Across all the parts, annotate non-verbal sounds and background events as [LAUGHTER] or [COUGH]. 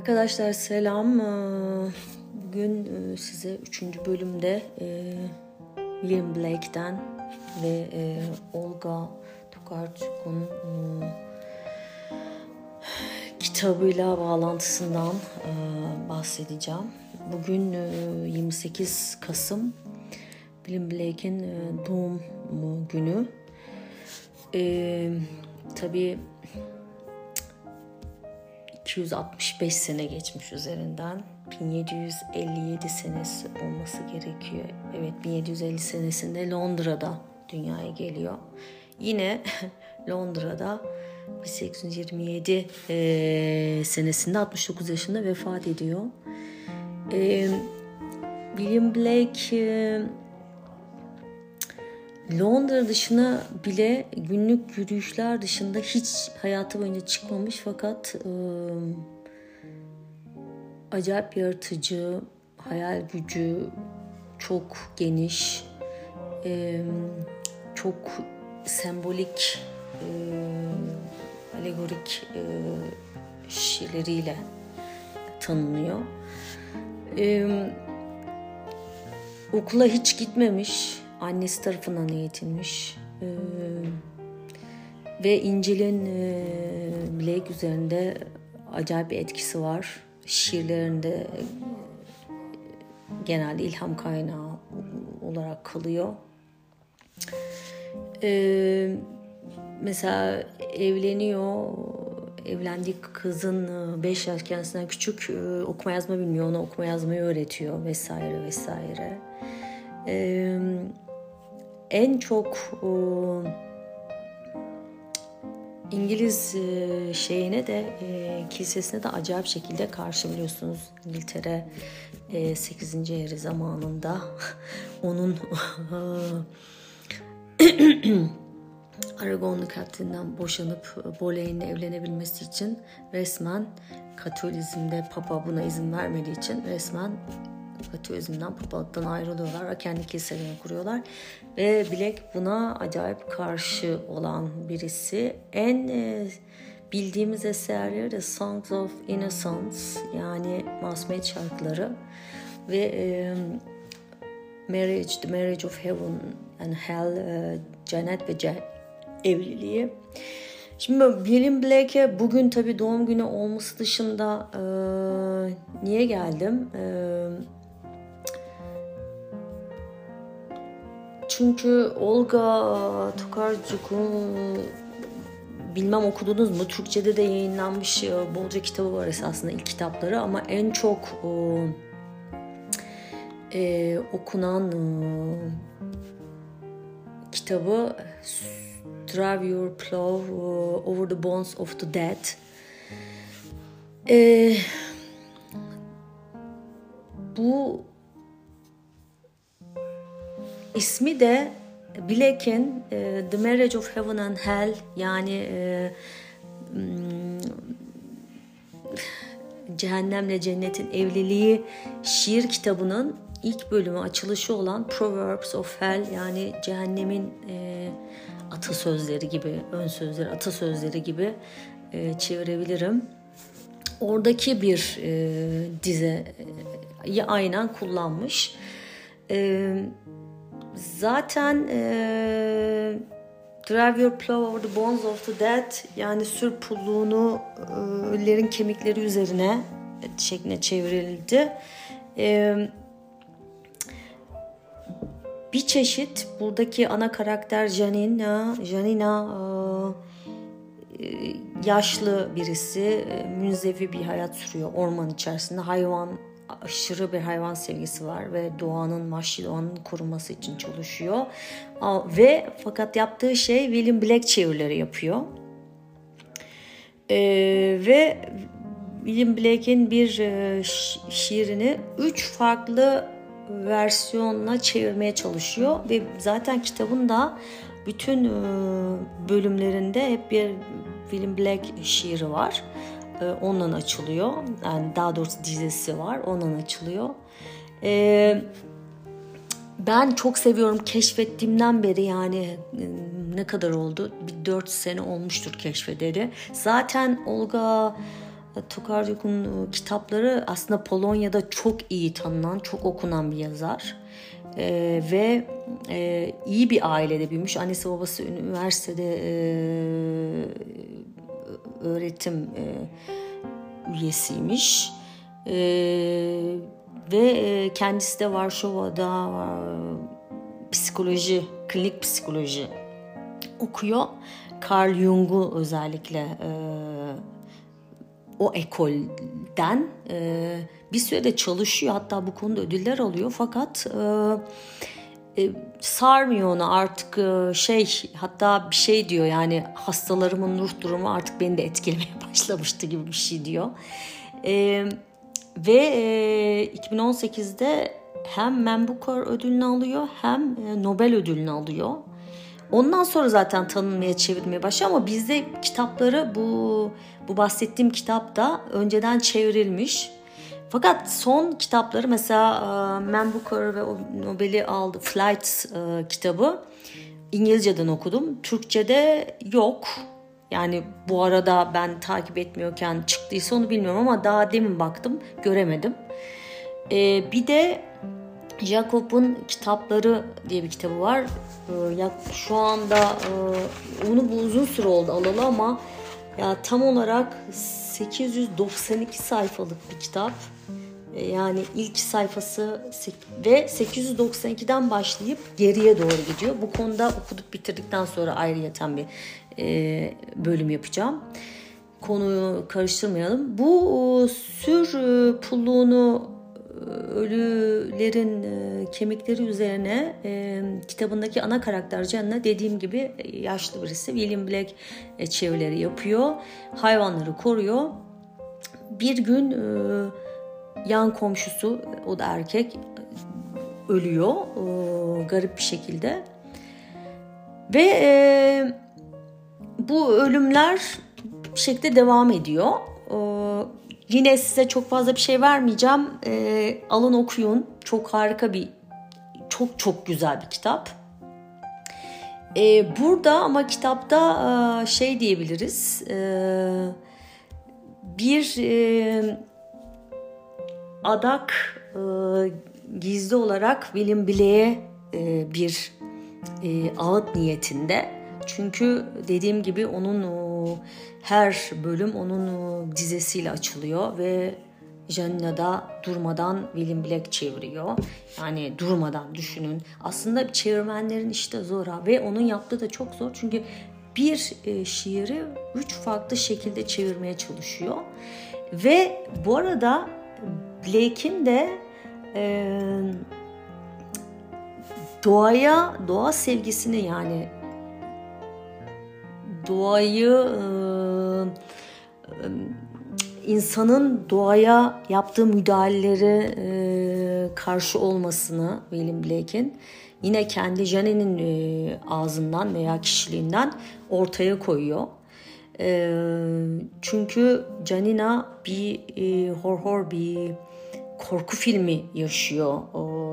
Arkadaşlar selam. Ee, bugün e, size üçüncü bölümde e, William Blake'den ve e, Olga Tokarczuk'un kitabıyla bağlantısından bahsedeceğim. Bugün 28 Kasım William Blake'in doğum günü. Tabii 265 sene geçmiş üzerinden. 1757 senesi olması gerekiyor. Evet 1750 senesinde Londra'da dünyaya geliyor. Yine [LAUGHS] Londra'da 1827 e, senesinde 69 yaşında vefat ediyor. E, William Blake e, Londra dışına bile günlük yürüyüşler dışında hiç hayatı boyunca çıkmamış fakat e, acayip yaratıcı, hayal gücü çok geniş, e, çok sembolik, e, alegorik e, şiirleriyle tanınıyor. E, okula hiç gitmemiş annesi tarafından eğitilmiş. Ee, ve İncil'in e, Blake üzerinde acayip bir etkisi var. Şiirlerinde e, genelde ilham kaynağı olarak kalıyor. Ee, mesela evleniyor, evlendiği kızın 5 yaş kendisinden küçük e, okuma yazma bilmiyor, ona okuma yazmayı öğretiyor vesaire vesaire. Ee, en çok e, İngiliz e, şeyine de e, kilisesine de acayip şekilde karşı biliyorsunuz İngiltere e, 8. Eri zamanında [LAUGHS] onun [CLEARS THROAT] Aragonlu katlinden boşanıp Boleyn'le evlenebilmesi için resmen Katolizmde Papa buna izin vermediği için resmen Katolizmden papalıktan ayrılıyorlar ve kendi kiliselerini kuruyorlar. Ve Black buna acayip karşı olan birisi. En e, bildiğimiz eserleri de Songs of Innocence yani Masumiyet şarkıları ve e, Marriage, The Marriage of Heaven and Hell, e, Cennet ve Ce evliliği. Şimdi William Blake'e bugün tabii doğum günü olması dışında e, niye geldim? E, Çünkü Olga Tokarczuk'un bilmem okudunuz mu? Türkçe'de de yayınlanmış e, bolca kitabı var esasında ilk kitapları ama en çok o, e, okunan e, kitabı Drive Your Plow Over the Bones of the Dead. E, bu İsmi de Blake'in e, The Marriage of Heaven and Hell yani e, hmm, Cehennemle Cennetin Evliliği şiir kitabının ilk bölümü açılışı olan Proverbs of Hell yani cehennemin e, atasözleri gibi, ön sözleri, atasözleri gibi e, çevirebilirim. Oradaki bir e, dizeyi aynen kullanmış. E, Zaten e, Drive Your Plow Over the Bones of the Dead yani sür pulluğunu e, ölülerin kemikleri üzerine şeklinde çevrildi. E, bir çeşit buradaki ana karakter Janina, Janina e, yaşlı birisi, münzevi bir hayat sürüyor orman içerisinde. Hayvan aşırı bir hayvan sevgisi var ve doğanın, vahşi doğanın korunması için çalışıyor. Ve fakat yaptığı şey William Black çevirileri yapıyor. Ee, ve William Blake'in bir e, şiirini üç farklı versiyonla çevirmeye çalışıyor ve zaten kitabın da bütün e, bölümlerinde hep bir William Black şiiri var. E, ondan açılıyor. Yani daha doğrusu dizisi var. Ondan açılıyor. E, ben çok seviyorum keşfettiğimden beri yani e, ne kadar oldu? Bir dört sene olmuştur keşfederi. Zaten Olga Tokarczuk'un kitapları aslında Polonya'da çok iyi tanınan, çok okunan bir yazar. Ee, ve e, iyi bir ailede büyümüş. Annesi babası üniversitede e, öğretim e, üyesiymiş. E, ve e, kendisi de Varşova'da e, psikoloji, klinik psikoloji okuyor. Carl Jung'u özellikle e, o ekolden e, bir sürede çalışıyor. Hatta bu konuda ödüller alıyor. Fakat e, sarmıyor onu artık e, şey hatta bir şey diyor yani hastalarımın ruh durumu artık beni de etkilemeye [LAUGHS] başlamıştı gibi bir şey diyor. E, ve e, 2018'de hem Booker ödülünü alıyor hem e, Nobel ödülünü alıyor. Ondan sonra zaten tanınmaya çevirmeye başlıyor ama bizde kitapları bu bu bahsettiğim kitap da önceden çevrilmiş. Fakat son kitapları mesela e, Man Booker ve Nobel'i aldı Flight e, kitabı İngilizceden okudum. Türkçe'de yok. Yani bu arada ben takip etmiyorken çıktıysa onu bilmiyorum ama daha demin baktım göremedim. Ee, bir de Jacob'un kitapları diye bir kitabı var. Ee, şu anda e, onu bu uzun süre oldu alalı ama ya tam olarak 892 sayfalık bir kitap. Ee, yani ilk sayfası ve 892'den başlayıp geriye doğru gidiyor. Bu konuda okuduk bitirdikten sonra ayrıyeten bir e, bölüm yapacağım. Konuyu karıştırmayalım. Bu sür e, pulluğunu ölülerin e, kemikleri üzerine e, kitabındaki ana karakter Canna dediğim gibi yaşlı birisi William Black e, çevirileri yapıyor. Hayvanları koruyor. Bir gün e, yan komşusu o da erkek ölüyor e, garip bir şekilde. Ve e, bu ölümler bir şekilde devam ediyor. E, Yine size çok fazla bir şey vermeyeceğim. E, alın okuyun. Çok harika bir, çok çok güzel bir kitap. E, burada ama kitapta e, şey diyebiliriz. E, bir e, adak e, gizli olarak William Blake'e e, bir e, ağıt niyetinde. Çünkü dediğim gibi onun o, her bölüm onun o, dizesiyle açılıyor ve Janina da durmadan William Black çeviriyor. Yani durmadan düşünün. Aslında çevirmenlerin işte zor ha. ve onun yaptığı da çok zor. Çünkü bir e, şiiri üç farklı şekilde çevirmeye çalışıyor. Ve bu arada Blake'in de e, doğaya, doğa sevgisini yani doğayı insanın doğaya yaptığı müdahaleleri e, karşı olmasını William Blake'in yine kendi Jane'nin ağzından veya kişiliğinden ortaya koyuyor. çünkü Janina bir horror bir korku filmi yaşıyor.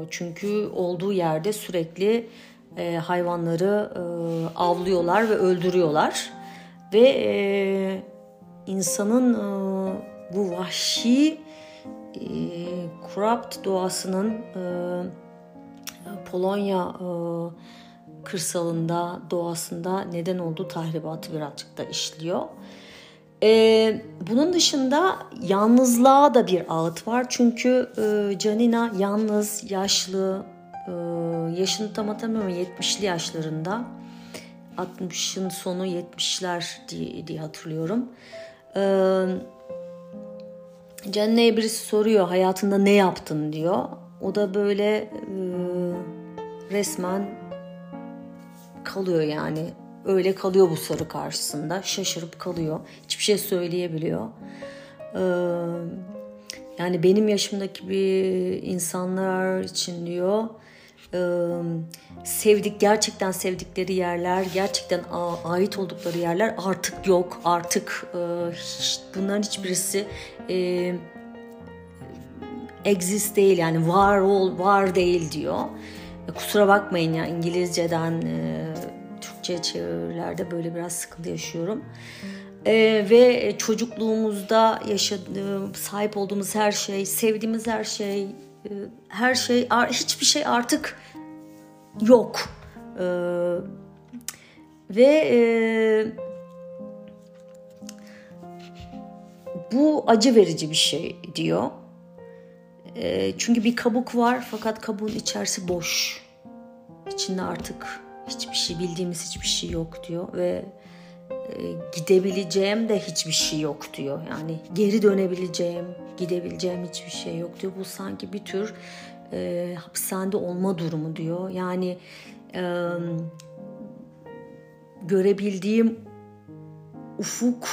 çünkü olduğu yerde sürekli e, hayvanları e, avlıyorlar ve öldürüyorlar ve e, insanın e, bu vahşi e, corrupt doğasının e, Polonya e, kırsalında doğasında neden olduğu tahribatı birazcık da işliyor. Ee, bunun dışında yalnızlığa da bir ağıt var. Çünkü e, Canina yalnız, yaşlı, yaşını tam hatırlamıyorum 70'li yaşlarında 60'ın sonu 70'ler diye, diye hatırlıyorum. Ee, Canne'ye birisi soruyor hayatında ne yaptın diyor. O da böyle e, resmen kalıyor yani. Öyle kalıyor bu soru karşısında. Şaşırıp kalıyor. Hiçbir şey söyleyebiliyor. Ee, yani benim yaşımdaki bir insanlar için diyor sevdik gerçekten sevdikleri yerler gerçekten ait oldukları yerler artık yok artık bunların hiçbirisi exist değil yani var ol var değil diyor. E, kusura bakmayın ya İngilizceden Türkçe çevirilerde böyle biraz sıkıntı yaşıyorum. Ee, ve çocukluğumuzda yaşadığım, sahip olduğumuz her şey, sevdiğimiz her şey, e, her şey, hiçbir şey artık yok. Ee, ve e, bu acı verici bir şey diyor. E, çünkü bir kabuk var fakat kabuğun içerisi boş. İçinde artık hiçbir şey bildiğimiz hiçbir şey yok diyor ve gidebileceğim de hiçbir şey yok diyor. Yani geri dönebileceğim, gidebileceğim hiçbir şey yok diyor. Bu sanki bir tür e, hapishanede olma durumu diyor. Yani e, görebildiğim ufuk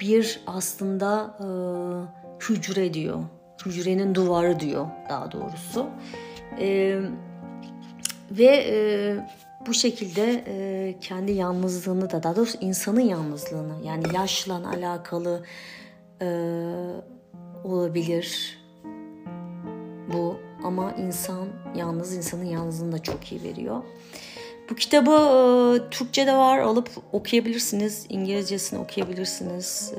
bir aslında e, hücre diyor. Hücrenin duvarı diyor daha doğrusu. E, ve e, bu şekilde e, kendi yalnızlığını da daha doğrusu insanın yalnızlığını yani yaşla alakalı e, olabilir bu ama insan yalnız insanın yalnızlığını da çok iyi veriyor. Bu kitabı e, Türkçe'de var alıp okuyabilirsiniz. İngilizcesini okuyabilirsiniz.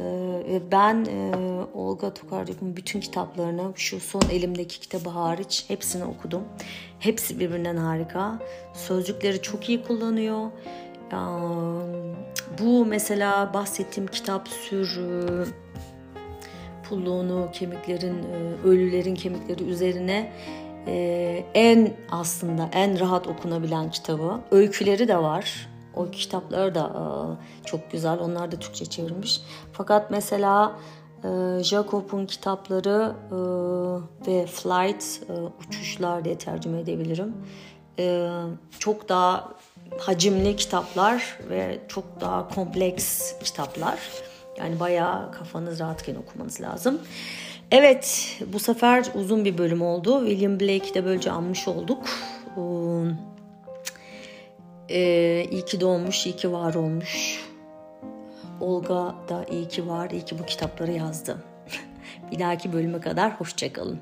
E, ben e, Olga Tokarczuk'un bütün kitaplarını şu son elimdeki kitabı hariç hepsini okudum. Hepsi birbirinden harika. Sözcükleri çok iyi kullanıyor. E, bu mesela bahsettiğim kitap sür pulluğunu kemiklerin e, ölülerin kemikleri üzerine e, en aslında en rahat okunabilen kitabı. Öyküleri de var. O kitaplar da e, çok güzel. Onlar da Türkçe çevrilmiş. Fakat mesela e, Jacob'un kitapları e, ve Flight e, uçuşlar diye tercüme edebilirim. E, çok daha hacimli kitaplar ve çok daha kompleks kitaplar. Yani bayağı kafanız rahatken okumanız lazım. Evet bu sefer uzun bir bölüm oldu. William Blake'i de böylece anmış olduk. Ee, iyi ki doğmuş, iyi ki var olmuş. Olga da iyi ki var, iyi ki bu kitapları yazdı. [LAUGHS] bir dahaki bölüme kadar hoşçakalın.